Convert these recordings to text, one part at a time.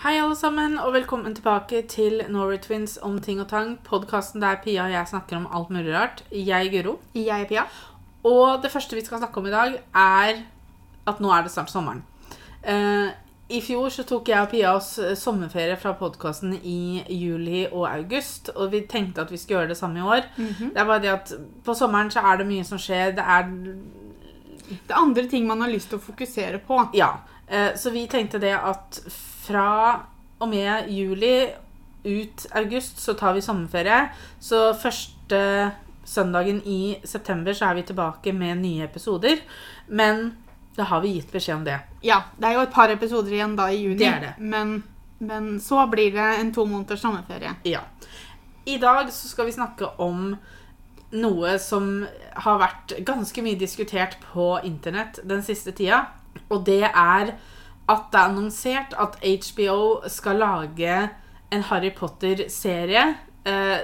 Hei, alle sammen, og velkommen tilbake til Norway Twins om ting og tang. Podkasten der Pia og jeg snakker om alt mulig rart. Jeg er Guro. Jeg er Pia. Og det første vi skal snakke om i dag, er at nå er det snart sommeren. Uh, I fjor så tok jeg og Pia oss sommerferie fra podkasten i juli og august. Og vi tenkte at vi skulle gjøre det samme i år. Det er bare det at på sommeren så er det mye som skjer. Det er Det er andre ting man har lyst til å fokusere på. Ja. Uh, Så vi tenkte det at fra og med juli ut august så tar vi sommerferie. Så første søndagen i september så er vi tilbake med nye episoder. Men da har vi gitt beskjed om det. Ja, det er jo et par episoder igjen da i juni. Det er det. Men, men så blir det en to måneders sommerferie. Ja. I dag så skal vi snakke om noe som har vært ganske mye diskutert på internett den siste tida. Og det er at det er annonsert at HBO skal lage en Harry Potter-serie. Eh,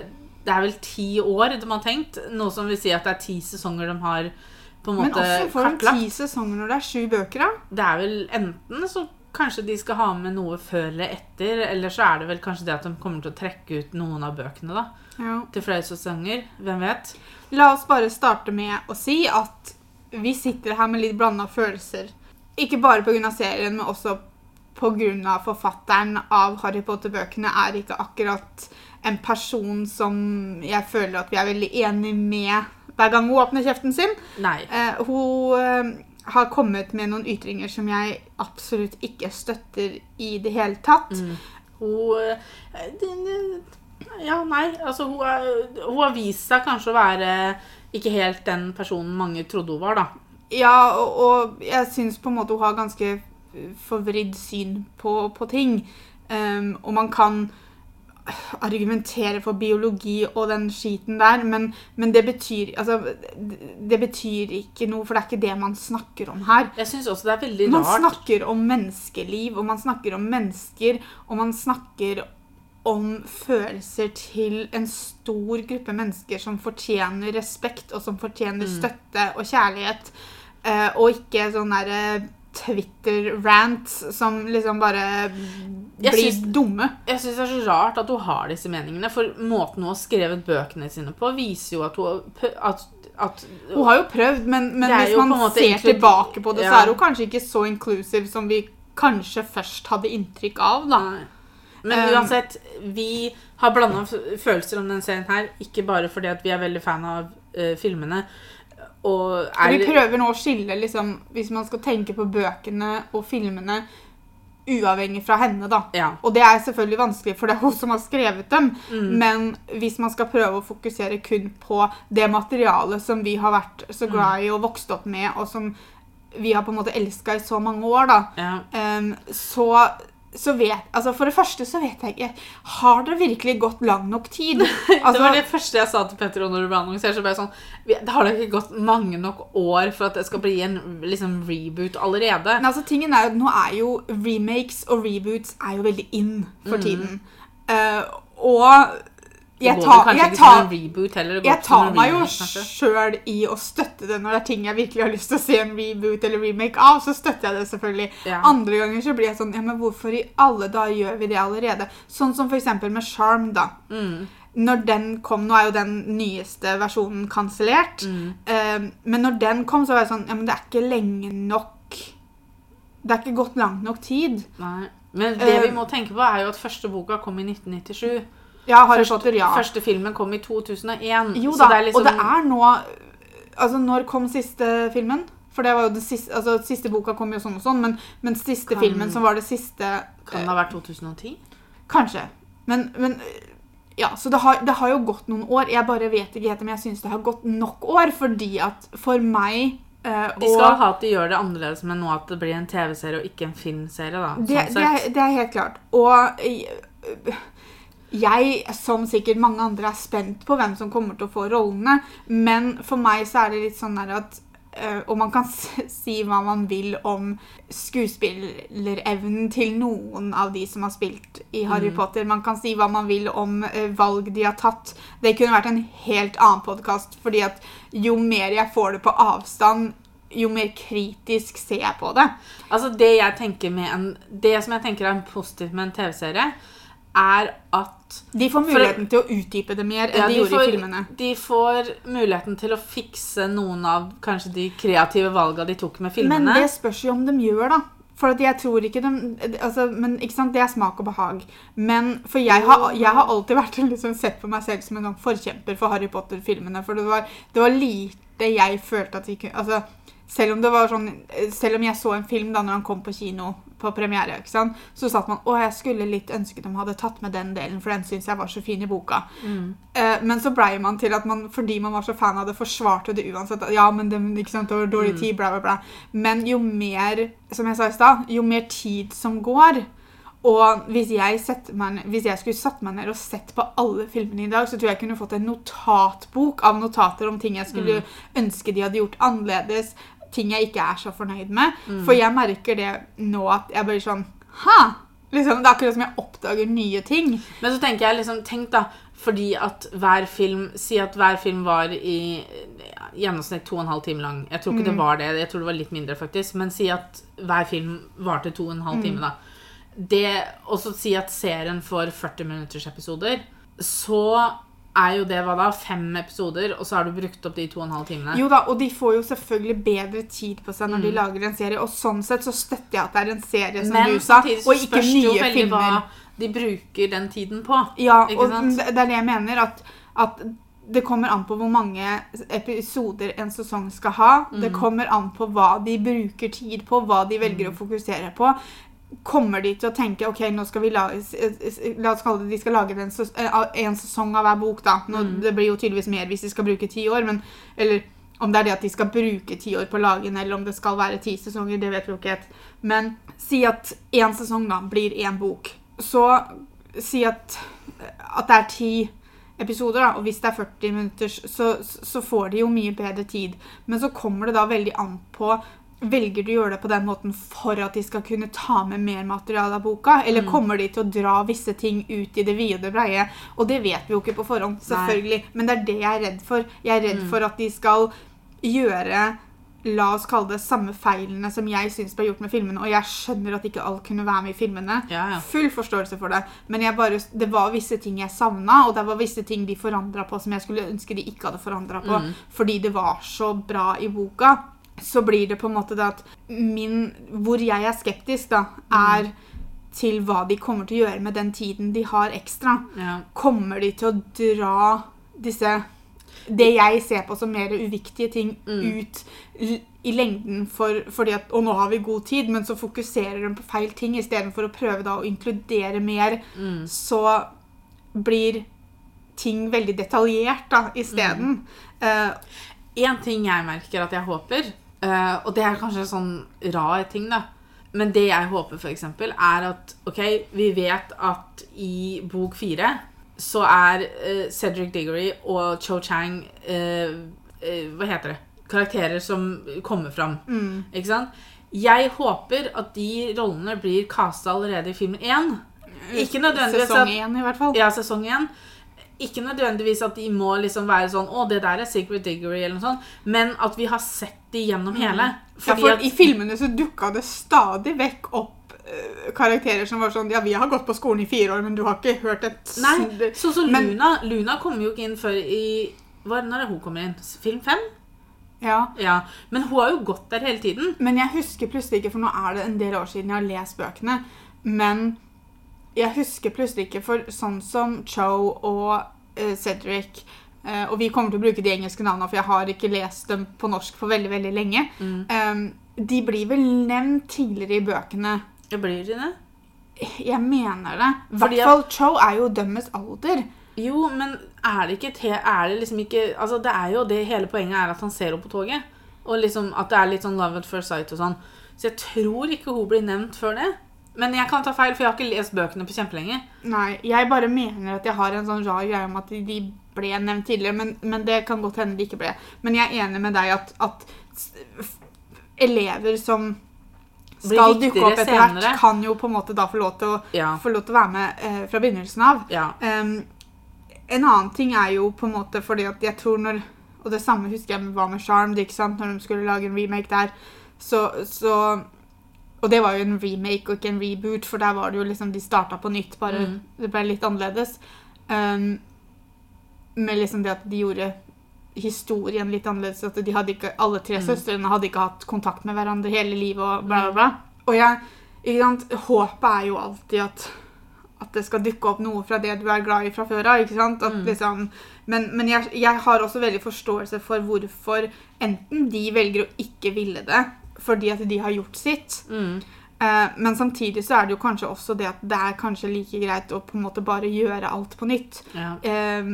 Det er vel ti år de har tenkt, noe som vil si at det er ti sesonger de har på en Men også får de ti sesonger når det er sju bøker, da. Det er vel enten så kanskje de skal ha med noe før eller etter, eller så er det vel kanskje det at de kommer til å trekke ut noen av bøkene da, Ja. til flere sesonger. Hvem vet? La oss bare starte med å si at vi sitter her med litt blanda følelser. Ikke bare pga. serien, men også pga. forfatteren av Harry Potter-bøkene er ikke akkurat en person som jeg føler at vi er veldig enig med hver gang hun åpner kjeften sin. Nei. Eh, hun eh, har kommet med noen ytringer som jeg absolutt ikke støtter i det hele tatt. Mm. Hun eh, Ja, nei. Altså, hun, er, hun har vist seg kanskje å være ikke helt den personen mange trodde hun var, da. Ja, og, og jeg syns på en måte hun har ganske forvridd syn på, på ting. Um, og man kan argumentere for biologi og den skiten der, men, men det betyr altså, det, betyr ikke noe, for det er ikke det man snakker om her. Jeg synes også det er veldig Man rart. snakker om menneskeliv, og man snakker om mennesker, og man snakker om følelser til en stor gruppe mennesker som fortjener respekt, og som fortjener Mm. støtte og kjærlighet, og ikke sånn derre Twitter-rant som liksom bare Jeg blir syns- dumme. Jeg syns det er så rart at hun har disse meningene, for måten hun har skrevet bøkene sine på, viser jo at hun at, at Hun har jo prøvd, men, men hvis man ser tilbake på det, så er hun kanskje ikke så inclusive som vi kanskje først hadde inntrykk av, da. Nei. Men Um, uansett, vi har blanda følelser om den serien her. Ikke bare fordi at vi er veldig fan av uh, filmene. Og Og vi prøver nå å skille, liksom, hvis man skal tenke på bøkene og filmene uavhengig fra henne, da. Ja. Og det er selvfølgelig vanskelig, for det er hun som har skrevet dem. Mm. Men hvis man skal prøve å fokusere kun på det materialet som vi har vært så glad i og vokst opp med, og som vi har på en måte elska i så mange år, da, ja. så så vet, altså For det første så vet jeg ikke Har det virkelig gått lang nok tid? det Altså, var det første jeg sa til Petter når du ble annonsert. Så ble jeg sånn Det har det ikke gått mange nok år for at det skal bli en liksom, reboot allerede. Men altså, tingen er jo, Nå er jo remakes og reboots er jo veldig in for tiden. Eh, og jeg tar, jeg tar, heller. jeg tar meg jo sjøl i å støtte det når det er ting jeg virkelig har lyst til å se en reboot eller remake av. Så støtter jeg det selvfølgelig. Ja. Andre ganger så blir jeg sånn Ja, men hvorfor i alle dager gjør vi det allerede? Sånn som eksempel med Charm, da. Mm. Når den kom, Nå er jo den nyeste versjonen kansellert. Mm. Eh, men når den kom, så var jeg sånn Ja, men det er ikke lenge nok Det er ikke gått langt nok tid. Nei. Men det vi Eh, må tenke på, er jo at første boka kom i 1997. Ja, Harry Første, Potter, ja. første filmen kom i 2001. Jo da, det liksom, og det er nå Altså, når kom siste filmen? For det var jo det siste, altså Siste boka kom jo sånn og sånn, men, men siste Kan- filmen som var det siste Kan det ha vært 2010? Kanskje. Men, men ja, så det har, det har jo gått noen år. Jeg bare vet ikke helt om jeg syns det har gått nok år, fordi at for meg eh, De skal og ha at de gjør det annerledes, men nå at det blir en TV-serie og ikke en filmserie. da. det, sånn det, er, det er helt klart. Og eh, jeg, som sikkert mange andre, er spent på hvem som kommer til å få rollene. Men for meg så er det litt sånn at eh, Og man kan si hva man vil om skuespillerevnen til noen av de som har spilt i Harry Mm. Potter. Man kan si hva man vil om eh, valg de har tatt. Det kunne vært en helt annen podkast, fordi at jo mer jeg får det på avstand jo mer kritisk ser jeg på det. Altså det jeg tenker med en Det som jeg tenker er positivt med en TV-serie, er at De får muligheten til å utdype det mer enn ja, de, de, gjorde får, i filmene. de får muligheten til å fikse noen av kanskje de kreative valga de tok med filmene. Men det spørs jo om de gjør, da. For jeg tror ikke de altså, Men ikke sant, det er smak og behag. Men for jeg har, jeg har alltid vært liksom, sett på meg selv som en sånn forkjemper for Harry Potter-filmene. For det var, det var lite jeg følte at vi kunne Altså, selv om det var sånn Selv om jeg så en film da når han kom på kino på premiere, ikke sant, så satt man Å, jeg skulle litt ønske de hadde tatt med den delen, for den syns jeg var så fin i boka. Mm. Eh, men så blei man til at man, fordi man var så fan av det, forsvarte det uansett. Ja, men det, ikke sant, det var dårlig Mm. tid, bla, bla, bla. Men jo mer, som jeg sa i stad, jo mer tid som går og hvis jeg, meg, hvis jeg skulle satt meg ned og sett på alle filmene i dag, så tror jeg jeg kunne fått en notatbok av notater om ting jeg skulle ønske de hadde gjort annerledes. Ting jeg ikke er så fornøyd med. For jeg merker det nå at jeg blir sånn Hæ? Liksom, det er akkurat som jeg oppdager nye ting. Men så tenker jeg liksom, tenk da, fordi at hver film, si at hver film var i gjennomsnitt to og en halv time lang. Jeg tror ikke det var det, jeg tror det var litt mindre faktisk, men si at hver film varte to og en halv time da. Det, og så si at serien får 40 minutters episoder, så er jo det hva da, fem episoder, og så har du brukt opp de to og en halv timene. Jo da, og de får jo selvfølgelig bedre tid på seg når de lager en serie, og sånn sett så støtter jeg at det er en serie, som men du sa, og ikke det nye filmer. hva de bruker den tiden på. Ja, og sant? det det er det jeg mener, at, at det kommer an på hvor mange episoder en sesong skal ha. Det Mm. kommer an på hva de bruker tid på, hva de velger å fokusere på. Kommer de til å tenke ok, nå skal vi lage, la oss kalle det de skal lage en, eh, en sesong av hver bok, da. Nå, Mm. Det blir jo tydeligvis mer hvis de skal bruke ti år, men eller om det er det at de skal bruke ti år på å lage en, eller om det skal være ti sesonger, det vet vi jo ikke helt. Men si at én sesong da blir én bok. Så si at, at det er ti episoder, da, og hvis det er 40 minutter, så, så får de jo mye bedre tid. Men så kommer det da veldig an på Velger du å gjøre det på den måten for at de skal kunne ta med mer materiale av boka? Eller kommer de til å dra visse ting ut i det vide og det breie? Og det vet vi jo ikke på forhånd, selvfølgelig. Men det er det jeg er redd for. Jeg er redd for at de skal gjøre La oss kalle det samme feilene som jeg syns ble gjort med filmene. Og jeg skjønner at ikke alt kunne være med i filmene. Ja, ja. Full forståelse for det. Men bare, det var visse ting jeg savna, og det var visse ting de forandra på som jeg skulle ønske de ikke hadde forandra på. Mm. Fordi det var så bra i boka. Så blir det på en måte det at min Hvor jeg er skeptisk, da, er til hva de kommer til å gjøre med den tiden de har ekstra. Ja. Kommer de til å dra disse det jeg ser på som mer uviktige ting ut i lengden for, fordi at Og nå har vi god tid, men så fokuserer de på feil ting istedenfor å prøve da å inkludere mer. Så blir ting veldig detaljert da isteden. Uh, En ting jeg merker at jeg håper, eh, og det er kanskje en sånn rar ting, da. Men det jeg håper, eksempel, er at ok, vi vet at i bok fire så er uh, Cedric Diggory og Cho Chang uh, Hva heter det? Karakterer som kommer fram. Ikke sant? Jeg håper at de rollene blir casta allerede i film én. Ikke nødvendigvis Sesong én, i hvert fall. ja, sesong igjen. Ikke nødvendigvis at de må liksom være sånn Å, det der er Secret Diggory, eller noe sånt. Men at vi har sett de gjennom hele. Ja, for I filmene så dukka det stadig vekk opp uh, karakterer som var sånn Ja, vi har gått på skolen i fire år, men du har ikke hørt et Nei, så sånn som Men- Luna. Luna kommer jo ikke inn før i hva, Når er det hun kommer inn? Film fem? Ja. Ja. Men hun har jo gått der hele tiden. Men jeg husker plutselig ikke, for nå er det en del år siden jeg har lest bøkene, men jeg husker plutselig ikke, for sånn som Cho og uh, Cedric uh, Og vi kommer til å bruke de engelske navnene, for jeg har ikke lest dem på norsk for veldig veldig lenge. Mm. Um, de blir vel nevnt tidligere i bøkene. Ja, blir de det? Jeg mener det. I hvert fall Cho er jo dømmes alder. Jo, men er det ikke te Er det liksom ikke Altså, det er jo det hele poenget er at han ser henne på toget. Og liksom at det er litt sånn love at first sight og sånn. Så jeg tror ikke hun blir nevnt før det. Men jeg kan ta feil, for jeg har ikke lest bøkene på kjempelenge. Nei, jeg bare mener at jeg har en sånn rar greie om at de- ble nevnt tidligere, men, men det kan godt hende de ikke ble. Men jeg er enig med deg at, at elever som skal dukke opp etter hvert, kan jo på en måte da få lov til å, Ja. få lov til å være med eh, fra begynnelsen av. Ja. Um, en annen ting er jo på en måte fordi at jeg tror når Og det samme husker jeg hva med Charmed, ikke sant? når de skulle lage en remake der. Så, så Og det var jo en remake og ikke en reboot, for der var det jo liksom De starta på nytt, bare Mm. det ble litt annerledes. Um, med liksom det at de gjorde historien litt annerledes. At de hadde ikke, alle tre Mm. søstrene hadde ikke hatt kontakt med hverandre hele livet. Og bla, bla, bla. Og jeg, ikke sant, håpet er jo alltid at, at det skal dukke opp noe fra det du er glad i fra før av. ikke sant? At Mm. liksom, men men jeg, jeg har også veldig forståelse for hvorfor enten de velger å ikke ville det fordi at de har gjort sitt. Mm. Eh, men samtidig så er det jo kanskje også det at det er kanskje like greit å på en måte bare gjøre alt på nytt. Ja. Eh,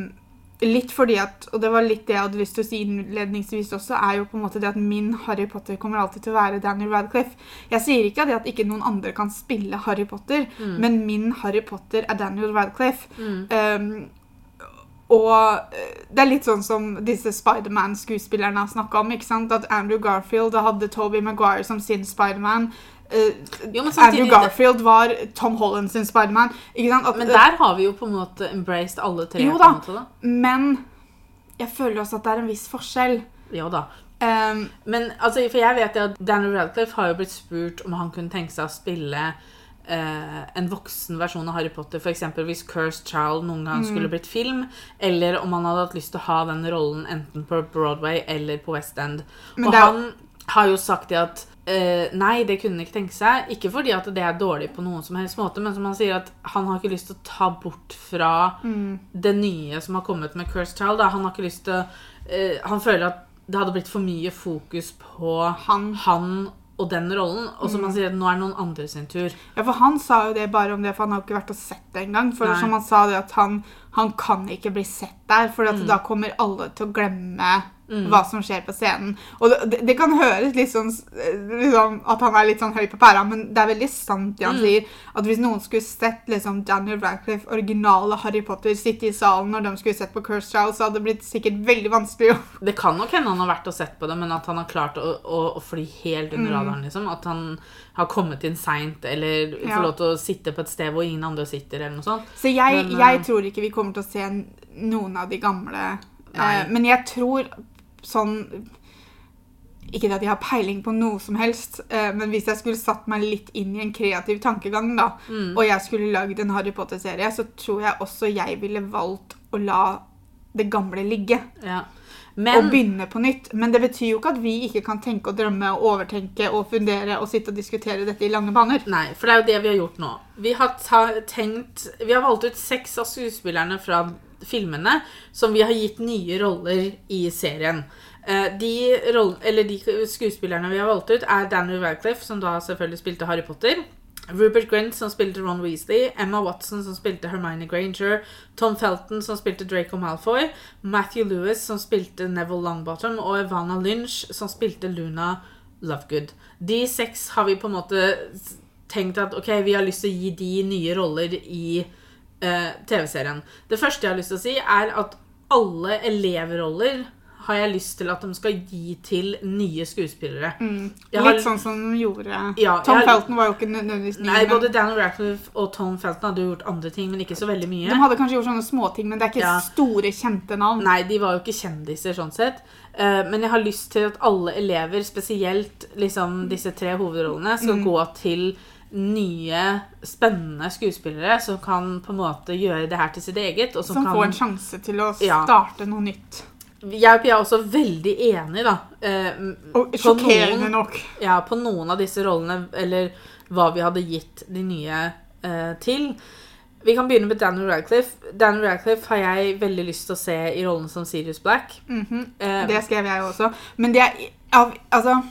litt fordi at, og det var litt det jeg hadde lyst til å si innledningsvis også, er jo på en måte det at min Harry Potter kommer alltid til å være Daniel Radcliffe. Jeg sier ikke det at ikke noen andre kan spille Harry Potter, Mm. men min Harry Potter er Daniel Radcliffe. Mm. Um, og eh, det er litt sånn som disse Spiderman-skuespillerne har snakka om. ikke sant? At Andrew Garfield hadde Toby Maguire som sin Spiderman. Uh, Jo, Andrew Garfield var Tom Holland sin Spiderman. Men der har vi jo på en måte embraced alle tre. Jo på da. måte, da. men jeg føler også at det er en viss forskjell. Jo da. Um, Men altså, for jeg vet jo at Daniel Radcliffe har jo blitt spurt om han kunne tenke seg å spille eh, en voksen versjon av Harry Potter, f.eks. hvis Cursed Child noen gang Mm. skulle blitt film, eller om han hadde hatt lyst til å ha den rollen enten på Broadway eller på West End. Men Og er- han har jo sagt det at uh, nei, det kunne han ikke tenke seg. Ikke fordi at det er dårlig på noen som helst måte, men som han sier at han har ikke lyst til å ta bort fra mm, det nye som har kommet med Cursed Child. Da. Han har ikke lyst til eh, Han føler at det hadde blitt for mye fokus på han. han og den rollen. Og som han sier, nå er det noen andre sin tur. Ja, for han sa jo det bare om det, for han har jo ikke vært og sett det engang. For Nei. som han sa det at han, han kan ikke bli sett der, for Mm. da kommer alle til å glemme Mm. hva som skjer på scenen. Og det, det, kan høres litt sånn eh, liksom, at han er litt sånn høy på pæra, men det er veldig sant det han Mm. sier. At hvis noen skulle sett liksom, Daniel Radcliffe, originale Harry Potter, sitte i salen når de skulle sett på Cursed Child, så hadde det blitt sikkert veldig vanskelig. å- Det kan nok hende han har vært og sett på det, men at han har klart å, å, å fly helt under Mm. radaren. liksom. At han har kommet inn seint, eller Ja. får lov til å sitte på et sted hvor ingen andre sitter. eller noe sånt. Så jeg, Men, jeg eh, tror ikke vi kommer til å se noen av de gamle. Eh, men jeg tror sånn Ikke at jeg har peiling på noe som helst, eh, men hvis jeg skulle satt meg litt inn i en kreativ tankegang, da, Mm. og jeg skulle lagd en Harry Potter-serie, så tror jeg også jeg ville valgt å la det gamle ligge. Ja. Og begynne på nytt. Men det betyr jo ikke at vi ikke kan tenke og drømme og overtenke og fundere og sitte og diskutere dette i lange baner. Nei, for det er jo det vi har gjort nå. Vi har tenkt Vi har valgt ut seks av skuespillerne fra filmene som vi har gitt nye roller i serien. Eh, De, roll, de skuespillerne vi har valgt ut, er Daniel Radcliffe, som da selvfølgelig spilte Harry Potter. Rupert Grint, som spilte Ron Weasley. Emma Watson, som spilte Hermione Granger. Tom Felton, som spilte Draco Malfoy. Matthew Lewis, som spilte Neville Longbottom. Og Ivana Lynch, som spilte Luna Lovegood. De seks har vi på en måte tenkt at ok, vi har lyst til å gi de nye roller i eh, TV-serien. Det første jeg har lyst til å si, er at alle elevroller har jeg lyst til at de skal gi til nye skuespillere. Har- Litt sånn som de gjorde Ja, Tom har, Felton var jo ikke nødvendigvis ny. Nei, men- Både Daniel Radcliffe og Tom Felton hadde gjort andre ting, men ikke så veldig mye. De hadde kanskje gjort sånne småting, men det er ikke Ja. store, kjente navn. Nei, de var jo ikke kjendiser sånn sett. Eh, men jeg har lyst til at alle elever, spesielt liksom disse tre hovedrollene, skal Mm. gå til nye, spennende skuespillere som kan på en måte gjøre det her til sitt eget. Og som, Som kan... får en sjanse til å Ja. starte noe nytt. Jeg er også veldig enig, da. eh, Og sjokkerende nok. ja, på noen av disse rollene, eller hva vi hadde gitt de nye eh, til. Vi kan begynne med Daniel Radcliffe. Daniel Radcliffe har jeg veldig lyst til å se i rollen som Sirius Black. Mhm. Eh, Det skrev jeg jo også. Men det er av, Altså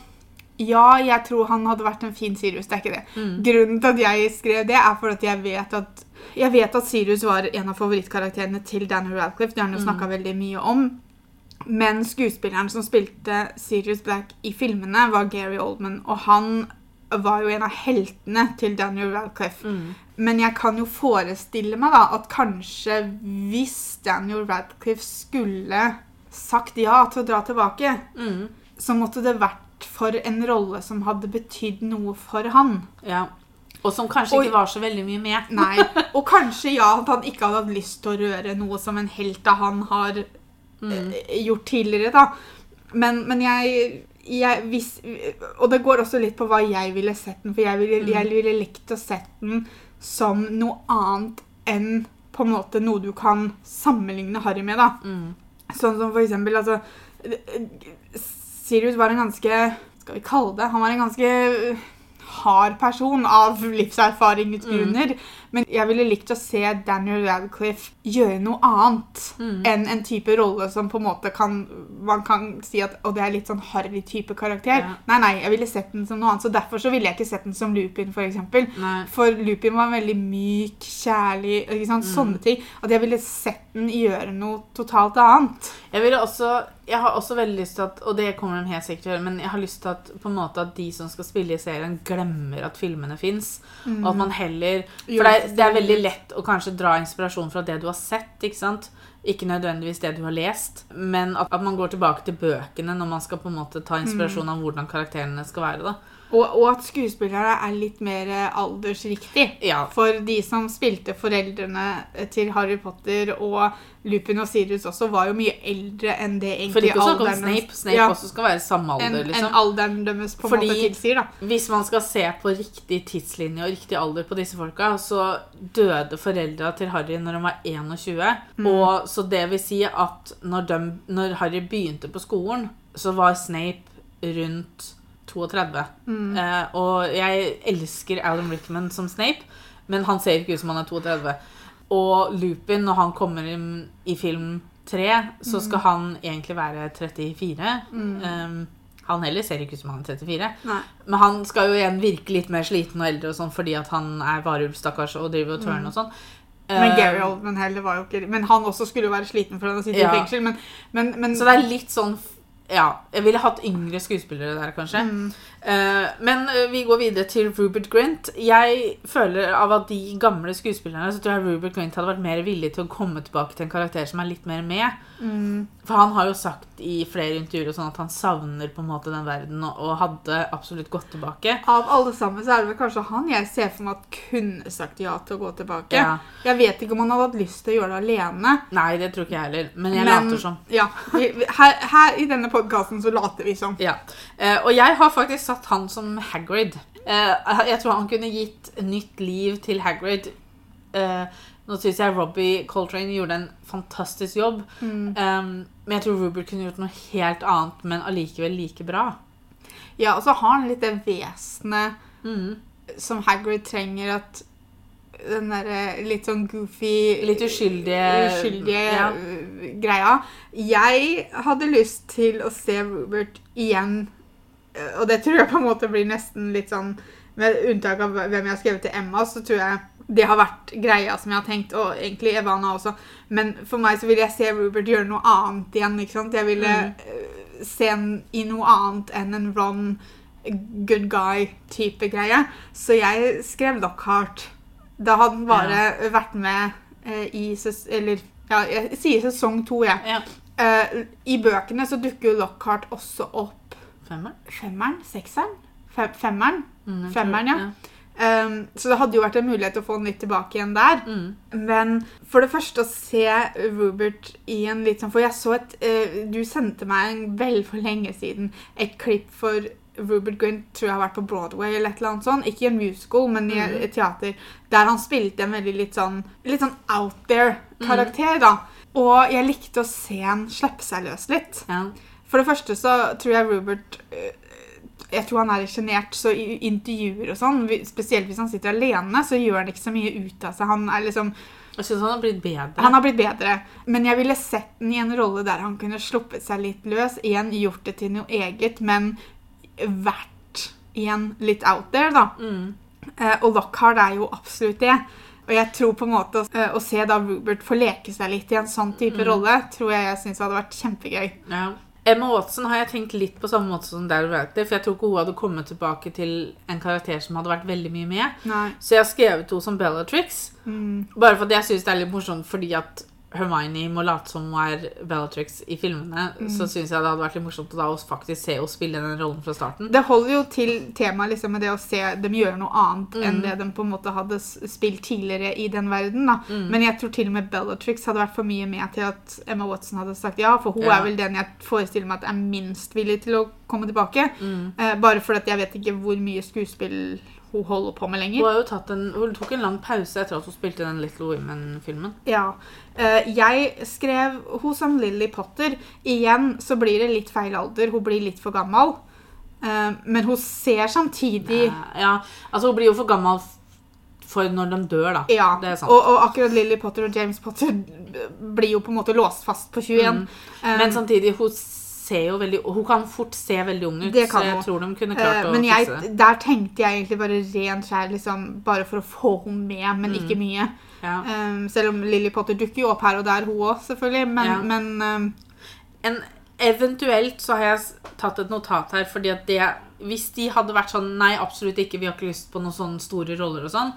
Ja, jeg tror han hadde vært en fin Sirius. Det er ikke det. mm, Grunnen til at jeg skrev det, er for at jeg vet at jeg vet at Sirius var en av favorittkarakterene til Daniel Radcliffe. Det har han jo Mm. veldig mye om. Men skuespilleren som spilte Sirius Black i filmene, var Gary Oldman. Og han var jo en av heltene til Daniel Radcliffe. mm, Men jeg kan jo forestille meg da at kanskje hvis Daniel Radcliffe skulle sagt ja til å dra tilbake, mm, så måtte det vært for en rolle som hadde betydd noe for han. ja. Og som kanskje og, ikke var så veldig mye med. Nei. Og kanskje ja, at han ikke hadde hatt lyst til å røre noe som en helt av han har eh, gjort tidligere, da. Men, men jeg, jeg hvis, Og det går også litt på hva jeg ville sett den, for jeg ville, jeg ville likt å sett den som noe annet enn på en måte noe du kan sammenligne Harry med, da. Mm. Sånn som for eksempel altså, Sirius var en ganske Skal vi kalle det Han var en ganske hard person av livserfaringsgrunner. Men jeg ville likt å se Daniel Radcliffe gjøre noe annet Mm. enn en type rolle som på en måte kan Man kan si at Og det er litt sånn harry type karakter. Ja. Nei, nei, jeg ville sett den som noe annet. Så derfor så ville jeg ikke sett den som Lupin, for eksempel. Nei. For Lupin var veldig myk, kjærlig, ikke sant? Mm. sånne ting. At jeg ville sett den gjøre noe totalt annet. Jeg, ville også, jeg har også veldig lyst til at Og det kommer de helt sikkert til å gjøre, men jeg har lyst til at, på en måte, at de som skal spille i serien, glemmer at filmene fins. Og at man heller For det er, det er veldig lett å kanskje dra inspirasjon fra det du har sett. ikke sant? Ikke nødvendigvis det du har lest, men at, at man går tilbake til bøkene når man skal på en måte ta inspirasjon av hvordan karakterene skal være. da. Og, og at skuespillere er litt mer eh, aldersriktig. Ja, For de som spilte foreldrene eh, til Harry Potter og Lupin og Sirius også, var jo mye eldre enn det For egentlig ikke å snakke om alderen Snape. Snape ja, også skal være samme alder. en, liksom. alderen deres på en Fordi- måte tilsier. da. Hvis man skal se på riktig tidslinje og riktig alder på disse folka, så døde foreldra til Harry når de var 21. Og så det vil si at når, de, når Harry begynte på skolen, så var Snape rundt 32. Eh, og jeg elsker Alan Rickman som Snape, men han ser ikke ut som han er 32. Og Lupin, når han kommer inn i film 3, så skal han egentlig være 34. Um, han heller ser ikke ut som han er 34. Nei. Men han skal jo igjen virke litt mer sliten og eldre og sånn fordi at han er varulv, stakkars, og driver og tørner og sånn. Men Eh, Gary Oldman heller var jo ikke Men han også skulle jo være sliten for han har sittet Ja. i fengsel. Men, men, men Så det er litt sånn Ja, jeg ville hatt yngre skuespillere der, kanskje. Mm. Eh, men eh, vi går videre til Rupert Grint. Jeg føler av at de gamle skuespillerne så tror jeg Rupert Grint hadde vært mer villig til å komme tilbake til en karakter som er litt mer med. mm, For han har jo sagt i flere intervjuer sånn at han savner på en måte den verden, og, hadde absolutt gått tilbake. Av alle sammen så er det vel kanskje han jeg ser for meg at kunne sagt ja til å gå tilbake. Ja. Jeg vet ikke om han hadde hatt lyst til å gjøre det alene. Nei, det tror ikke jeg heller, men jeg Men- later som. Ja, her, her i denne podkasten så later vi som. Ja. Eh, og jeg har faktisk satt han som Hagrid. Eh, jeg tror han kunne gitt nytt liv til Hagrid. Eh, nå syns jeg Robbie Coltrane gjorde en fantastisk jobb. Mm. Eh, men jeg tror Rupert kunne gjort noe helt annet, men allikevel like bra. Ja, og så har han litt det vesenet Mm. som Hagrid trenger at den derre litt sånn goofy Litt uskyldige uskyldige Ja. greia. Jeg hadde lyst til å se Robert igjen, og det tror jeg på en måte blir nesten litt sånn Med unntak av hvem jeg har skrevet til Emma, så tror jeg det har vært greia som jeg har tenkt, og egentlig Evana også. Men for meg så vil jeg se Rupert gjøre noe annet igjen. ikke sant? Jeg ville Mm. øh, se han i noe annet enn en Ron good guy-type greie. Så jeg skrev Lockhart. Da hadde han bare vært med eh, i ses Eller ja, jeg sier sesong to, jeg. Ja. Eh, I bøkene så dukker jo Lockhart også opp Femmer? femmeren? Sekseren? Fem, femmeren? Mm, Femmeren, ja. Um, så det hadde jo vært en mulighet til å få han litt tilbake igjen der. Mm. Men for det første å se Robert i en litt sånn For jeg så et uh, Du sendte meg en vel for lenge siden et klipp for Robert Grint tror jeg har vært på Broadway eller et eller annet sånt. Ikke i en musical, men i Mhm. et teater. Der han spilte en veldig litt sånn Litt sånn out there-karakter, da. Og jeg likte å se han slippe seg løs litt. Ja. For det første så tror jeg Robert øh, Jeg tror han er sjenert, så i intervjuer og sånn, spesielt hvis han sitter alene, så gjør han ikke så mye ut av seg. Han er liksom Jeg syns han har blitt bedre. Han har blitt bedre. Men jeg ville sett den i en rolle der han kunne sluppet seg litt løs. Igjen gjort det til noe eget, men vært igjen litt out there, da. Mm. Eh, og Lockhart er jo absolutt det. Og jeg tror på en måte å, å se da Rubert få leke seg litt i en sånn type Mm. rolle, tror jeg jeg syns hadde vært kjempegøy. Ja. Emma Watson har jeg tenkt litt på samme måte som Daryl Radcliffe. For jeg tror ikke hun hadde kommet tilbake til en karakter som hadde vært veldig mye med. Nei. Så jeg har skrevet henne som Bellatrix. Mm. Bare fordi jeg syns det er litt morsomt fordi at Hermione må late som hun er Bellatrix i filmene, Mm. så syns jeg det hadde vært litt morsomt å faktisk se henne spille den rollen fra starten. Det holder jo til temaet liksom, med det å se dem gjøre noe annet enn Mm. det de på en måte hadde spilt tidligere i den verden. Da. Mm. Men jeg tror til og med Bellatrix hadde vært for mye med til at Emma Watson hadde sagt ja, for hun Ja. er vel den jeg forestiller meg at er minst villig til å komme tilbake. Mm. Eh, bare fordi jeg vet ikke hvor mye skuespill hun holder på med Hun, lenger. tatt en, hun tok en lang pause etter at hun spilte den Little Women-filmen. Ja. Eh, jeg skrev hun som Lily Potter. Igjen så blir det litt feil alder. Hun blir litt for gammel. Eh, men hun ser samtidig Eh, Ja, altså Hun blir jo for gammel for når de dør, da. Ja, Det sant. og, og akkurat Lily Potter og James Potter blir jo på en måte låst fast på 21. Mm. Eh, Men samtidig, hun ser jo veldig Hun kan fort se veldig ung ut, Det kan så jeg hun. tror de kunne klart å men jeg, fikse det. der tenkte jeg egentlig bare rent skjær, liksom, bare for å få henne med, men Mm. ikke mye. Ja. Um, selv om Lily Potter dukker jo opp her og der, hun òg, selvfølgelig. Men, Ja. men um, En, eventuelt så har jeg tatt et notat her, fordi at det Hvis de hadde vært sånn Nei, absolutt ikke, vi har ikke lyst på noen sånne store roller og sånn,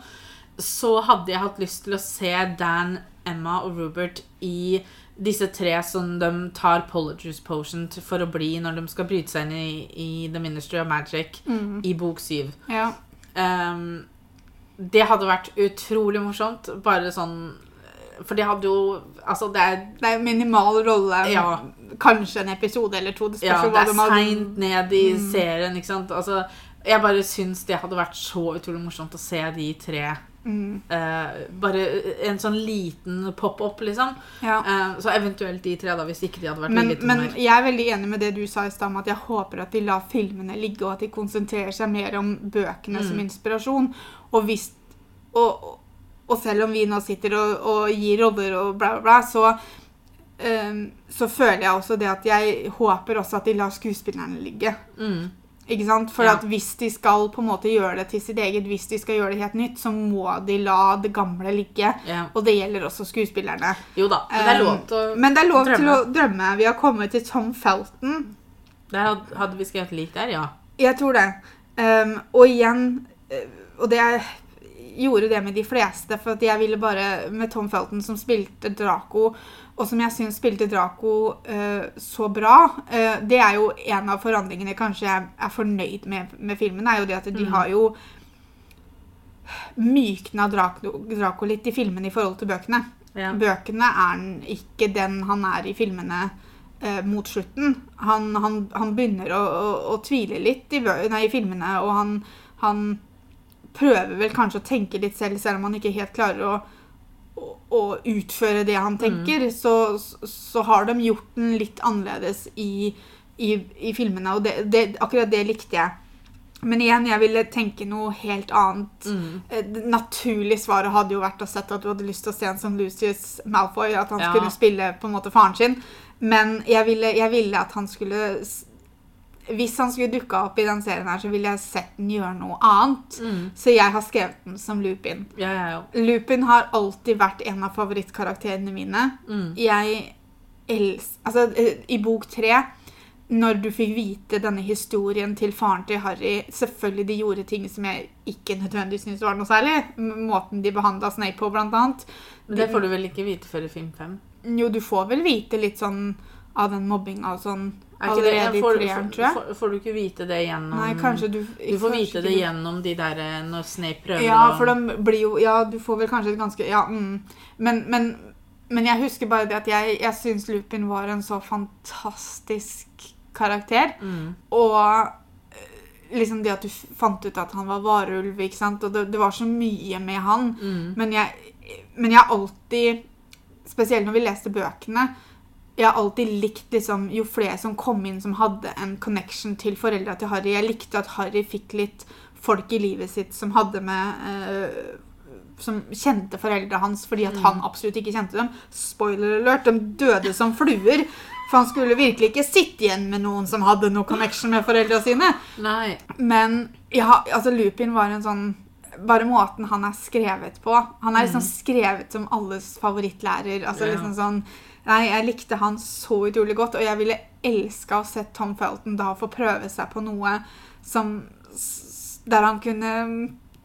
så hadde jeg hatt lyst til å se Dan, Emma og Robert i disse tre som de tar Polyjuice Potion for å bli når de skal bryte seg inn i, i The Ministry of Magic mm, i bok syv. ja. Um, det hadde vært utrolig morsomt. Bare sånn For det hadde jo Altså, det er Det er minimal rolle. Ja. Kanskje en episode eller to. Det spørs Ja, det hva er de har- seint ned i Mm. serien, ikke sant. Altså, jeg bare syns det hadde vært så utrolig morsomt å se de tre Mm, eh, Bare en sånn liten pop-up, liksom. ja. Eh, så eventuelt de tre, da, hvis ikke de hadde vært Men, villige men mer. jeg er veldig enig med det du sa i stad, om at jeg håper at de lar filmene ligge, og at de konsentrerer seg mer om bøkene Mm. som inspirasjon. Og, hvis, og, og selv om vi nå sitter og, og gir roller og bla, bla, bla, så ehm, så føler jeg også det at jeg håper også at de lar skuespillerne ligge. Mm. Ikke sant? For Ja. at hvis de skal på en måte gjøre det til sitt eget, hvis de skal gjøre det helt nytt, så må de la det gamle ligge. Ja. Og det gjelder også skuespillerne. Jo da, men det er lov til å Um, Men det er lov til drømme. å drømme. Vi har kommet til Tom Felton. Der hadde vi skrevet lik der, ja. Jeg tror det. Um, og igjen eh, Og det er, gjorde det med de fleste, for jeg ville bare Med Tom Felton som spilte Draco, og som jeg syns spilte Draco uh, så bra. uh, det er jo en av forandringene kanskje jeg er fornøyd med med filmen, er jo det at de Mm. har jo mykna Draco, Draco litt i filmene i forhold til bøkene. ja. Bøkene er han ikke den han er i filmene eh, mot slutten. Han, han, han begynner å, å, å tvile litt i, nei, i filmene, og han, han prøver vel kanskje å tenke litt selv, selv om han ikke helt klarer å, å, å utføre det han tenker. Så, så har de gjort den litt annerledes i, i, i filmene, og det, det, akkurat det likte jeg. Men igjen, jeg ville tenke noe helt annet. Mm. Eh, naturlig svaret hadde jo vært å sette at du hadde lyst til å se en som Lucius Malfoy, at han Ja. skulle spille på en måte faren sin. Men jeg ville, jeg ville at han skulle Hvis han skulle dukka opp i den serien her, så ville jeg sett den gjøre noe annet. Mm. Så jeg har skrevet den som Lupin. Ja, ja, ja. Lupin har alltid vært en av favorittkarakterene mine. Mm. Jeg els... Altså, eh, i bok tre når du fikk vite denne historien til faren til Harry Selvfølgelig de gjorde ting som jeg ikke nødvendigvis syntes var noe særlig. Måten de behandla Snape på, blant annet. Men det får du vel ikke vite før i film fem? Jo, du får vel vite litt sånn av den mobbinga sånn Er allerede i får, treeren, tror jeg. får, får du ikke vite det gjennom Nei, kanskje du Du får vite det gjennom de der eh, når Snape prøver Ja, for de blir jo Ja, du får vel kanskje et ganske Ja, mm. men, men, men jeg husker bare det at jeg, jeg syns Lupin var en så fantastisk karakter. mm. Og eh, liksom det at du fant ut at han var varulv, ikke sant. Og det, det var så mye med han. Mm. Men jeg, men jeg alltid Spesielt når vi leste bøkene. Jeg har alltid likt liksom, jo flere som kom inn som hadde en connection til foreldra til Harry. Jeg likte at Harry fikk litt folk i livet sitt som hadde med eh, Som kjente foreldra hans fordi at han absolutt ikke kjente dem. Spoiler alert, de døde som fluer. For han skulle virkelig ikke sitte igjen med noen som hadde noe connection med foreldra sine. Nei. Men ja, altså Lupin var en sånn Bare måten han er skrevet på. Han er liksom skrevet som alles favorittlærer. Altså yeah. Liksom sånn Nei, jeg likte han så utrolig godt, og jeg ville elska å se Tom Felton da få prøve seg på noe som Der han kunne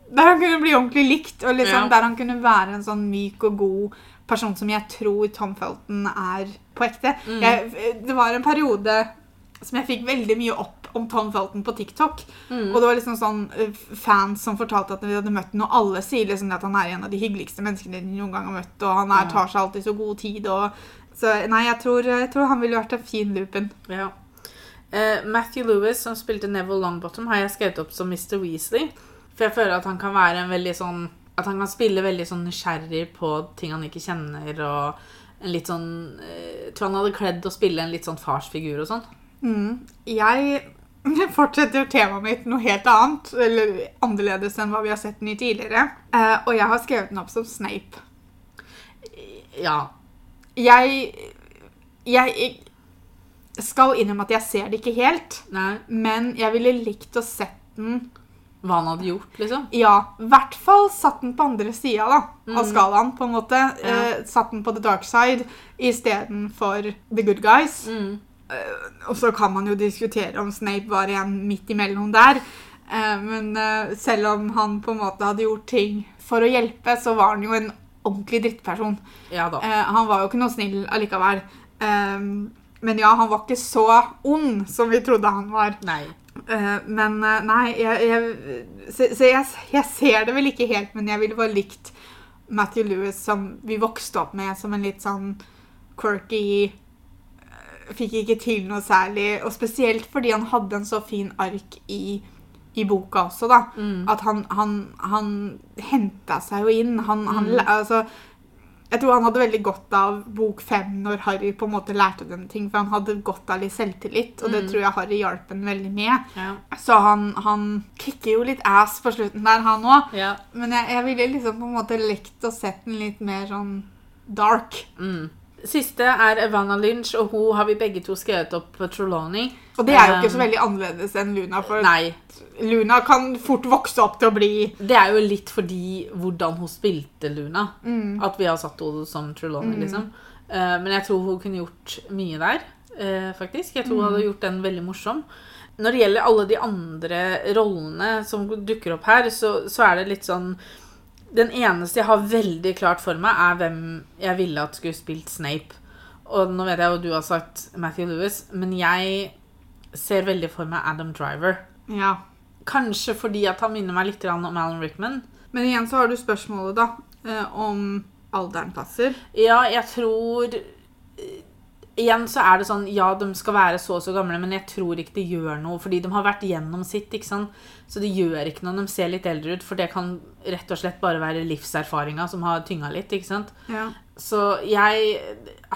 Der han kunne bli ordentlig likt, og liksom, yeah. der han kunne være en sånn myk og god person som jeg tror Tom Felton er på ekte. Mm. Jeg, det var en periode som jeg fikk veldig mye opp om Tom Felton på TikTok. Mm. Og det var liksom sånn eh, fans som fortalte at de hadde møtt ham, og alle sier liksom at han er en av de hyggeligste menneskene de noen gang har møtt, og han er, tar seg alltid så god tid. Og, så nei, jeg tror, jeg tror han ville vært en fin Lupin. Ja. Uh, Matthew Lewis, som spilte Neville Longbottom, har jeg skrevet opp som Mr. Weasley. For jeg føler at han kan være en veldig sånn At han kan spille veldig sånn nysgjerrig på ting han ikke kjenner, og en litt sånn Jeg tror han hadde kledd å spille en litt sånn farsfigur og sånn. Mm. Jeg fortsetter temaet mitt noe helt annet, eller annerledes enn hva vi har sett den i tidligere. Eh, og jeg har skrevet den opp som Snape. Ja. Jeg, jeg skal innrømme at jeg ser det ikke helt, Nei. men jeg ville likt å sett den Hva han hadde gjort, liksom. Ja, i hvert fall satt den på andre sida da, av Mm. skalaen, på en måte. Ja. Eh, satt den på the dark side istedenfor the good guys. Mm. Og så kan man jo diskutere om Snape var igjen midt imellom der. Eh, men eh, selv om han på en måte hadde gjort ting for å hjelpe, så var han jo en ordentlig drittperson. Ja da. Eh, han var jo ikke noe snill allikevel. Eh, men ja, han var ikke så ond som vi trodde han var. Nei. Eh, men eh, nei, jeg, jeg, så, så jeg, jeg ser det vel ikke helt, men jeg ville bare likt Matthew Lewis som vi vokste opp med som en litt sånn quirky eh, Fikk ikke til noe særlig. Og spesielt fordi han hadde en så fin ark i, i boka også, da. Mm. At han, han, han henta seg jo inn. Han, han, Mm. altså, jeg tror han hadde veldig godt av bok fem når Harry på en måte lærte dem ting, for han hadde godt av litt selvtillit, og det Mm. tror jeg Harry hjalp ham veldig med. Ja. Så han, han kicker jo litt ass på slutten der, han òg. ja. Men jeg, jeg ville liksom på en måte lekt å sett den litt mer sånn dark. Mm. Siste er Evanna Lynch, og hun har vi begge to skrevet opp på Trelawney. Og det er jo ikke så veldig annerledes enn Luna, for Nei. Luna kan fort vokse opp til å bli Det er jo litt fordi hvordan hun spilte Luna. mm, At vi har satt henne som Trelawney, Mm. liksom. Eh, men jeg tror hun kunne gjort mye der, eh, faktisk. Jeg tror hun Mm. hadde gjort den veldig morsom. Når det gjelder alle de andre rollene som dukker opp her, så, så er det litt sånn Den eneste jeg har veldig klart for meg, er hvem jeg ville at skulle spilt Snape. Og nå vet jeg jo du har sagt Matthew Lewis, men jeg ser veldig for meg Adam Driver. Ja. Kanskje fordi at han minner meg litt om Alan Rickman. Men igjen så har du spørsmålet, da, eh, om alderen passer. Ja, jeg tror eh, Igjen så er det sånn Ja, de skal være så og så gamle, men jeg tror ikke det gjør noe. Fordi de har vært gjennom sitt, ikke sant. Så det gjør ikke noe om de ser litt eldre ut, for det kan rett og slett bare være livserfaringa som har tynga litt, ikke sant. Ja. Så jeg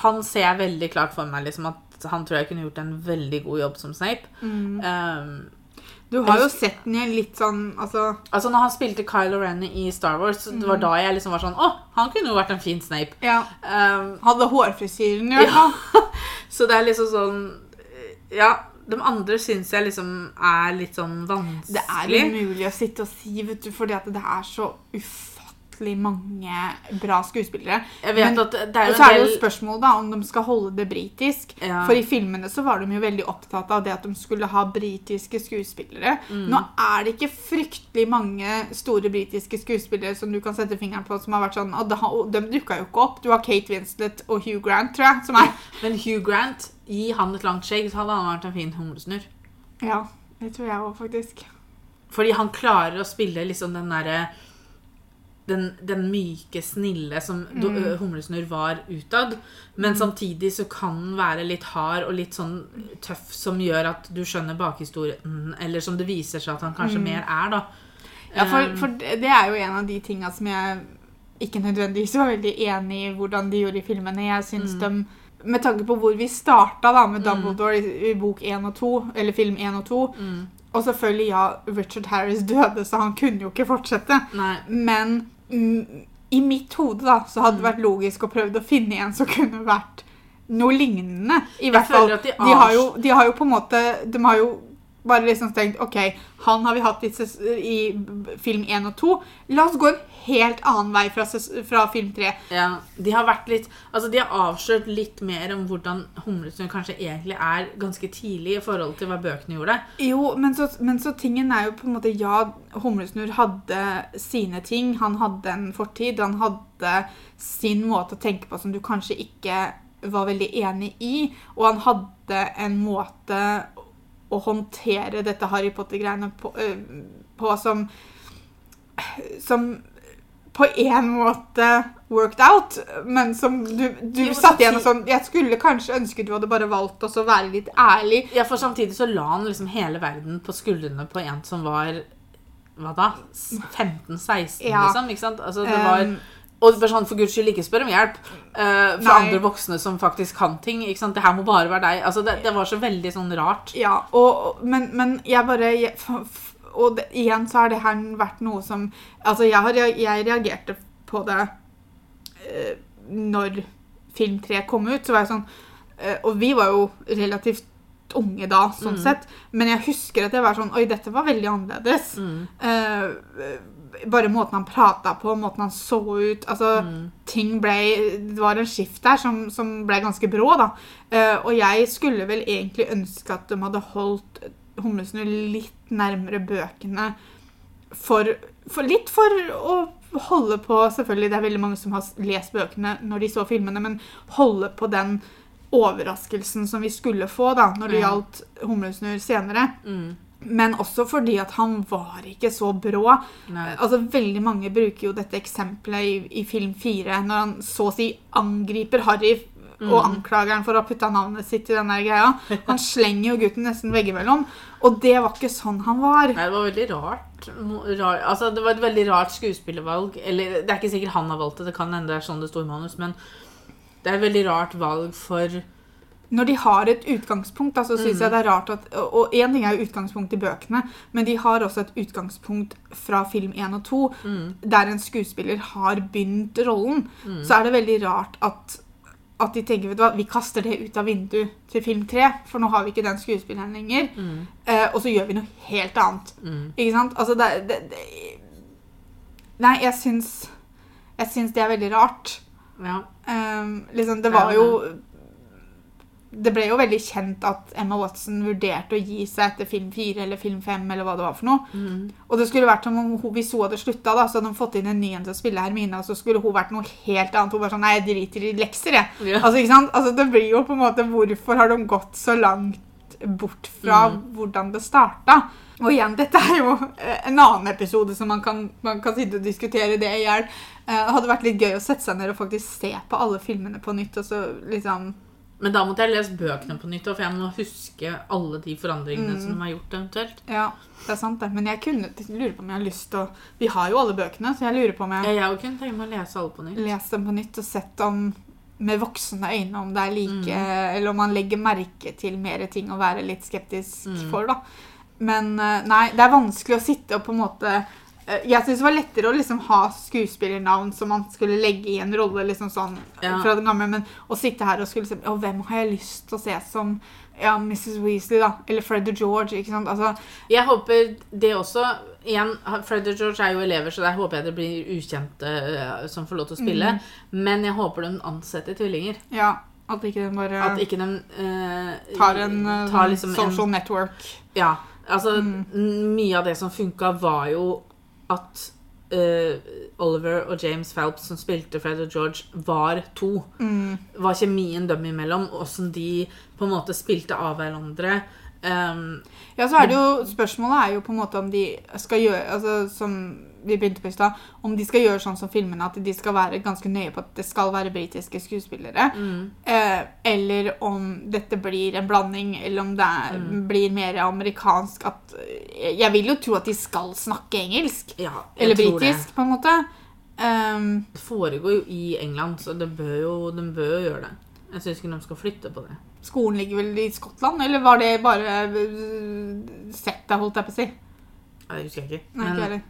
Han ser jeg veldig klart for meg, liksom, at han tror jeg kunne gjort en veldig god jobb som Snape. Mm. Um, Du har jo sett den i en litt sånn Altså altså, når han spilte Kylo Ren i Star Wars, det var da jeg liksom var sånn Å, han kunne jo vært en fin Snape. Ja. Um, Hadde hårfrisyren i hvert fall. Så det er liksom sånn Ja, de andre syns jeg liksom er litt sånn vanskelig. Det er umulig å sitte og si, vet du, fordi at det er så ufattelig mange bra skuespillere. Jeg vet Men- at det er så er det jo spørsmål da om de skal holde det britisk. Ja. For i filmene så var de jo veldig opptatt av det at de skulle ha britiske skuespillere. Mm. Nå er det ikke fryktelig mange store britiske skuespillere som du kan sette fingeren på som har vært sånn og har- de dukka jo ikke opp. Du har Kate Winslet og Hugh Grant, tror jeg, som er Men Hugh Grant, gi han et langt skjegg, så hadde han vært en fin humlesnurr. Ja, det tror jeg òg, faktisk. Fordi han klarer å spille liksom den derre den, den myke, snille som Mm. Humlesnurr var utad. Men samtidig så kan den være litt hard og litt sånn tøff, som gjør at du skjønner bakhistorien. Eller som det viser seg at han kanskje Mm. mer er, da. Ja, for, Um, for det er jo en av de tinga som jeg ikke nødvendigvis var veldig enig i hvordan de gjorde i filmene. Jeg syns Mm. de Med tanke på hvor vi starta da, med Mm. Dumbledore i, i bok 1 og 2, eller film 1 og 2 mm, Og selvfølgelig, ja, Richard Harris døde, så han kunne jo ikke fortsette. Nei. Men mm, i mitt hode da, så hadde det Mm. vært logisk å prøve å finne en som kunne vært noe lignende. I hvert fall. de De har, jo, de har jo på en måte De har jo bare liksom tenkt OK, han har vi hatt i, film 1 og 2. La oss gå en helt annen vei fra, fra film 3. Ja, de har vært litt Altså, de har avslørt litt mer om hvordan Humlesnurr kanskje egentlig er ganske tidlig i forhold til hva bøkene gjorde. Jo, men så, men så tingen er jo på en måte Ja, Humlesnurr hadde sine ting. Han hadde en fortid. Han hadde sin måte å tenke på som du kanskje ikke var veldig enig i. Og han hadde en måte å håndtere dette Harry Potter-greiene på, øh, på som Som på en måte worked out, men som du, du Jo, satt igjen og sånn Jeg skulle kanskje ønske du hadde bare valgt oss å være litt ærlig. Ja, for samtidig så la han liksom hele verden på skuldrene på en som var Hva da? 15-16, Ja. liksom? Ikke sant? Altså, det var Um, Og bare sånn, for guds skyld, ikke spør om hjelp uh, fra Nei. andre voksne som faktisk kan ting. ikke sant? Det her må bare være deg. Altså, det, det var så veldig sånn rart. Ja, og, men, men jeg bare jeg, Og det, igjen så har det her vært noe som Altså, jeg, har, jeg reagerte på det uh, når film 3 kom ut. Så var jeg sånn uh, Og vi var jo relativt unge da, sånn Mm. sett. Men jeg husker at jeg var sånn Oi, dette var veldig annerledes. Mm. Eh, bare måten han prata på, måten han så ut altså, Mm. ting ble, Det var en skift der som, som ble ganske brå, da. Eh, og jeg skulle vel egentlig ønske at de hadde holdt Humlesnurr litt nærmere bøkene. For, for litt for å holde på Selvfølgelig, det er veldig mange som har lest bøkene når de så filmene, men holde på den overraskelsen som vi skulle få da, når det mm. gjaldt Humlesnurr senere. Mm. Men også fordi at han var ikke så brå. Nei. Altså, Veldig mange bruker jo dette eksempelet i, i film fire, når han så å si angriper Harry og anklager han for å ha putta navnet sitt i den der greia. Han slenger jo gutten nesten veggimellom. Og det var ikke sånn han var. Nei, det var veldig rart. Rar. Altså, det var et veldig rart skuespillervalg. Eller, det er ikke sikkert han har valgt det, det kan hende det er sånn det står i manus, men det er et veldig rart valg for Når de har et utgangspunkt, da, så syns jeg det er rart at Og én ting er jo utgangspunkt i bøkene, men de har også et utgangspunkt fra film 1 og 2, mm, der en skuespiller har begynt rollen. mm. Så er det veldig rart at at de tenker vet du hva, vi kaster det ut av vinduet til film 3, for nå har vi ikke den skuespilleren lenger. Mm, Eh, og så gjør vi noe helt annet. mm. Ikke sant? Altså, det, det, det Nei, jeg syns Jeg syns det er veldig rart. Ja. Um, liksom, det var jo Det ble jo veldig kjent at Emma Watson vurderte å gi seg etter film 4 eller film 5 eller hva det var for noe. Mm. Og det skulle vært som om hun, hvis hun hadde slutta, da, så hadde de fått inn en ny en til å spille Hermine, og så skulle hun vært noe helt annet. Hun var sånn Nei, jeg driter i lekser, jeg. Ja. Altså, ikke sant? Altså, det blir jo på en måte Hvorfor har de gått så langt bort fra Mm. hvordan det starta? Og igjen, dette er jo eh, en annen episode som man kan, man kan sitte og diskutere det i hjel. Eh, Det hadde vært litt gøy å sette seg ned og faktisk se på alle filmene på nytt. og så liksom... Men da måtte jeg lese bøkene på nytt, for jeg må huske alle de forandringene Mm. som de har gjort eventuelt. Ja, det er sant det. Men jeg kunne lurer på om jeg har lyst til å Vi har jo alle bøkene, så jeg lurer på om jeg jeg kunne tenke meg å lese alle på nytt. Lese dem på nytt og sett om med voksne øyne om det er like Mm. Eller om man legger merke til mer ting å være litt skeptisk Mm. for, da. Men eh, nei, det er vanskelig å sitte og på en måte eh, Jeg syns det var lettere å liksom ha skuespillernavn som man skulle legge i en rolle liksom sånn Ja. fra den gamle, men å sitte her og skulle se Å, hvem har jeg lyst til å se som ja, Mrs. Weasley, da? Eller Fred og George, ikke sant? Altså, Jeg håper det også Igjen, Fred og George er jo elever, så der håper jeg det blir ukjente uh, som får lov til å spille. Mm. Men jeg håper de ansetter tvillinger. ja, at ikke den bare At ikke de uh, tar en uh, tar liksom social en, network. Ja. Altså, Mm. mye av det som funka, var jo at Uh, Oliver og James Phelps, som spilte Fred og George, var to. Mm. Var kjemien dem imellom, åssen de på en måte spilte av hverandre. Um, Ja, så er det jo Spørsmålet er jo på en måte om de skal gjøre altså Som vi begynte på i stad. Om de skal gjøre sånn som filmene, at de skal være ganske nøye på at det skal være britiske skuespillere. mm, Eh, eller om dette blir en blanding, eller om det er, Mm. blir mer amerikansk. At, eh, jeg vil jo tro at de skal snakke engelsk. ja, Eller det. britisk, på en måte. Um, Det foregår jo i England, så de bør jo, de bør jo gjøre det. Jeg syns ikke de skal flytte på det. skolen ligger vel i Skottland, eller var det bare uh, settet, holdt jeg på å si? Det husker jeg ikke. Men- ikke.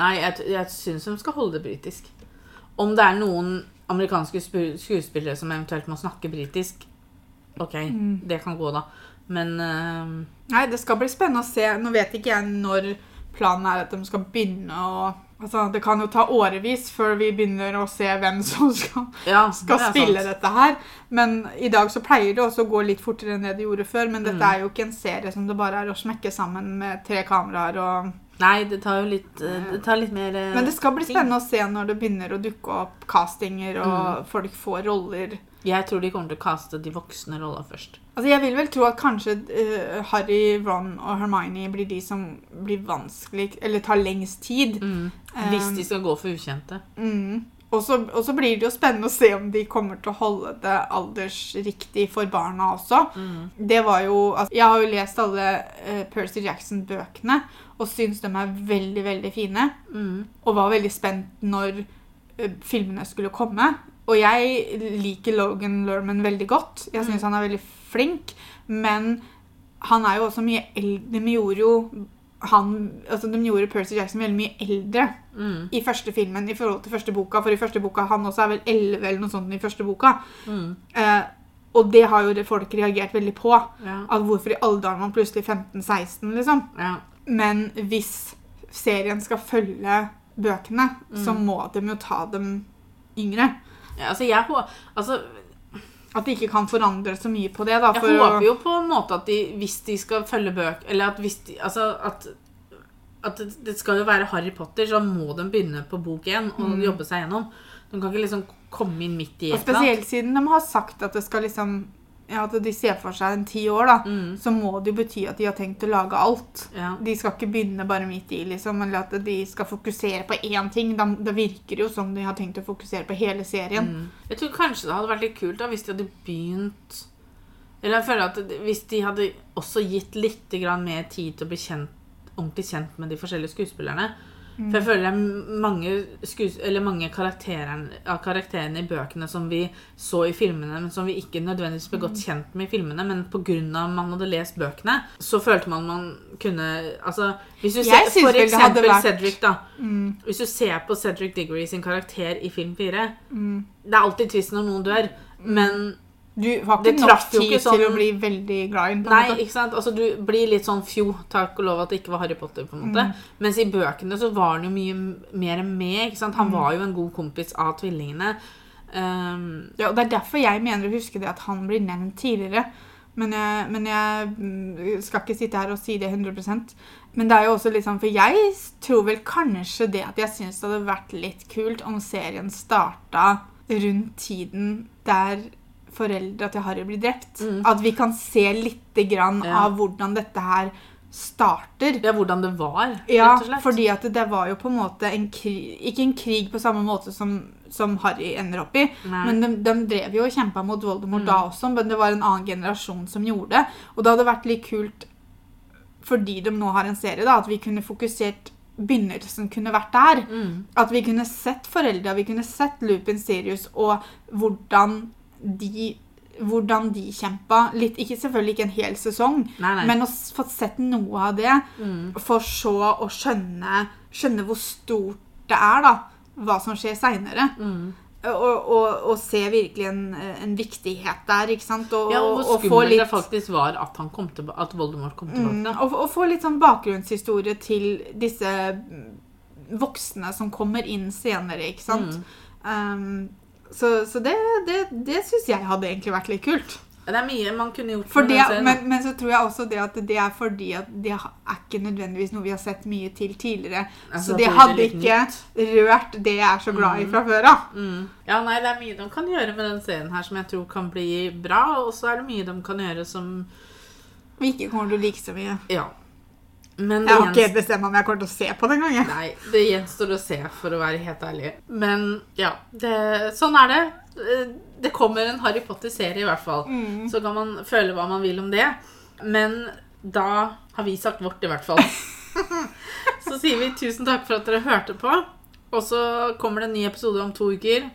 Nei, jeg, jeg syns de skal holde det britisk. Om det er noen amerikanske skuespillere som eventuelt må snakke britisk, ok, Mm. det kan gå, da. Men uh, Nei, det skal bli spennende å se. Nå vet ikke jeg når planen er at de skal begynne å Altså, Det kan jo ta årevis før vi begynner å se hvem som skal, ja, skal det spille sant. dette her. Men i dag så pleier det også å gå litt fortere enn det det gjorde før. Men dette Mm. er jo ikke en serie som det bare er å smekke sammen med tre kameraer og Nei, det tar jo litt eh, Det tar litt mer eh, Men det skal bli spennende å se når det begynner å dukke opp castinger og Mm. folk får roller. Jeg tror de kommer til å caste de voksne rollene først. Altså, Jeg vil vel tro at kanskje uh, Harry, Ron og Hermione blir de som blir vanskelig Eller tar lengst tid. Hvis Um, de skal gå for ukjente. Mm. Og så blir det jo spennende å se om de kommer til å holde det aldersriktig for barna også. Mm. Det var jo altså, Jeg har jo lest alle uh, Percy Jackson-bøkene og syns de er veldig, veldig fine. Mm. Og var veldig spent når eh, filmene skulle komme. Og jeg liker Logan Lerman veldig godt. Jeg syns Mm. han er veldig flink. Men han er jo også mye eldre. De gjorde jo han, altså de gjorde Percy Jackson veldig mye eldre Mm. i første filmen i forhold til første boka. For i første boka, han også er vel 11 eller noe sånt i første boka. Mm. Eh, og det har jo det folk reagert veldig på. Ja. At hvorfor i alle dager man plutselig 15-16, liksom. ja. Men hvis serien skal følge bøkene, så Mm. må de jo ta dem yngre. ja altså, jeg, altså, At de ikke kan forandre så mye på det. da. jeg håper jo på en måte at de, hvis de skal følge bøk Eller at hvis de Altså at at det, skal jo være Harry Potter, så må de begynne på bok én og Mm. jobbe seg gjennom. De kan ikke liksom komme inn midt i et eller annet. spesielt siden de har sagt at det skal liksom ja, at de ser for seg en ti år, da. Mm. Så må det jo bety at de har tenkt å lage alt. Ja. De skal ikke begynne bare midt i, liksom, eller at de skal fokusere på én ting. Da, da virker det jo som de har tenkt å fokusere på hele serien. Mm. Jeg tror kanskje det hadde vært litt kult da, hvis de hadde begynt Eller jeg føler at hvis de hadde også gitt litt grann mer tid til å bli kjent, ordentlig kjent med de forskjellige skuespillerne. For jeg føler det er mange, eller mange av karakterene i bøkene som vi så i filmene, men som vi ikke nødvendigvis ble godt kjent med i filmene, men pga. man hadde lest bøkene, så følte man man kunne Altså, hvis du ser for eksempel vært- Cedric, da. Mm, Hvis du ser på Cedric Diggory sin karakter i film 4 mm. Det er alltid trist når noen dør, men Du har ikke nok tid sånn- til å bli veldig glad i den. Nei, måte. ikke sant? Altså, du blir litt sånn fjo, takk og lov at det ikke var Harry Potter. på en måte. Mm. Mens i bøkene så var han jo mye mer med. ikke sant? Han Mm. var jo en god kompis av tvillingene. Um, Ja, og Det er derfor jeg mener å huske det at han blir nevnt tidligere. Men jeg, men jeg mm, skal ikke sitte her og si det 100% Men det er jo også litt sånn, for jeg tror vel kanskje det at jeg syns det hadde vært litt kult om serien starta rundt tiden der foreldra til Harry blir drept. Mm. At vi kan se lite grann Ja. av hvordan dette her starter. ja, hvordan det var, Ja, rett og slett. fordi at det, det var jo på en måte en krig Ikke en krig på samme måte som, som Harry ender opp i, Nei. men de, de drev jo og kjempa mot Voldemort Mm. da også, men det var en annen generasjon som gjorde det. Og det hadde vært litt kult, fordi de nå har en serie, da, at vi kunne fokusert Begynnelsen kunne vært der. mm. At vi kunne sett foreldra, vi kunne sett Lupin Sirius og hvordan de hvordan de kjempa. Litt, ikke selvfølgelig ikke en hel sesong, Nei, nei. men å få sett noe av det. mm. For så å skjønne, skjønne hvor stort det er, da. Hva som skjer seinere. Mm. Og, og, og se virkelig en, en viktighet der, ikke sant. Og, Ja, og hvor skummelt litt det faktisk var at, han kom til, at Voldemort kom Mm, tilbake. og, og få litt sånn bakgrunnshistorie til disse mm, voksne som kommer inn senere, ikke sant. Mm. Um, så så det, det, det syns jeg hadde egentlig vært litt kult. Det er mye man kunne gjort Fordi, men, men så tror jeg også det at det er fordi at det er ikke nødvendigvis noe vi har sett mye til tidligere. Altså, så det hadde ikke rørt det jeg er så glad i fra før av. Mm. Ja, nei, det er mye de kan gjøre med den serien her som jeg tror kan bli bra, og så er det mye de kan gjøre som Vi ikke kommer til å like så mye. Ja. Men Jeg har ikke helt bestemt meg om jeg kommer til å se på det engang. Nei, det gjenstår å se, for å være helt ærlig. Men ja, det, sånn er det. Eh, Det kommer en Harry Potter-serie i hvert fall. Mm. Så kan man føle hva man vil om det. Men da har vi sagt vårt, i hvert fall. Så sier vi tusen takk for at dere hørte på. Og så kommer det en ny episode om to uker.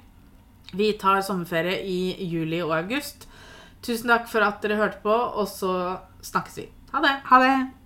Vi tar sommerferie i juli og august. Tusen takk for at dere hørte på, og så snakkes vi. Ha det. Ha det.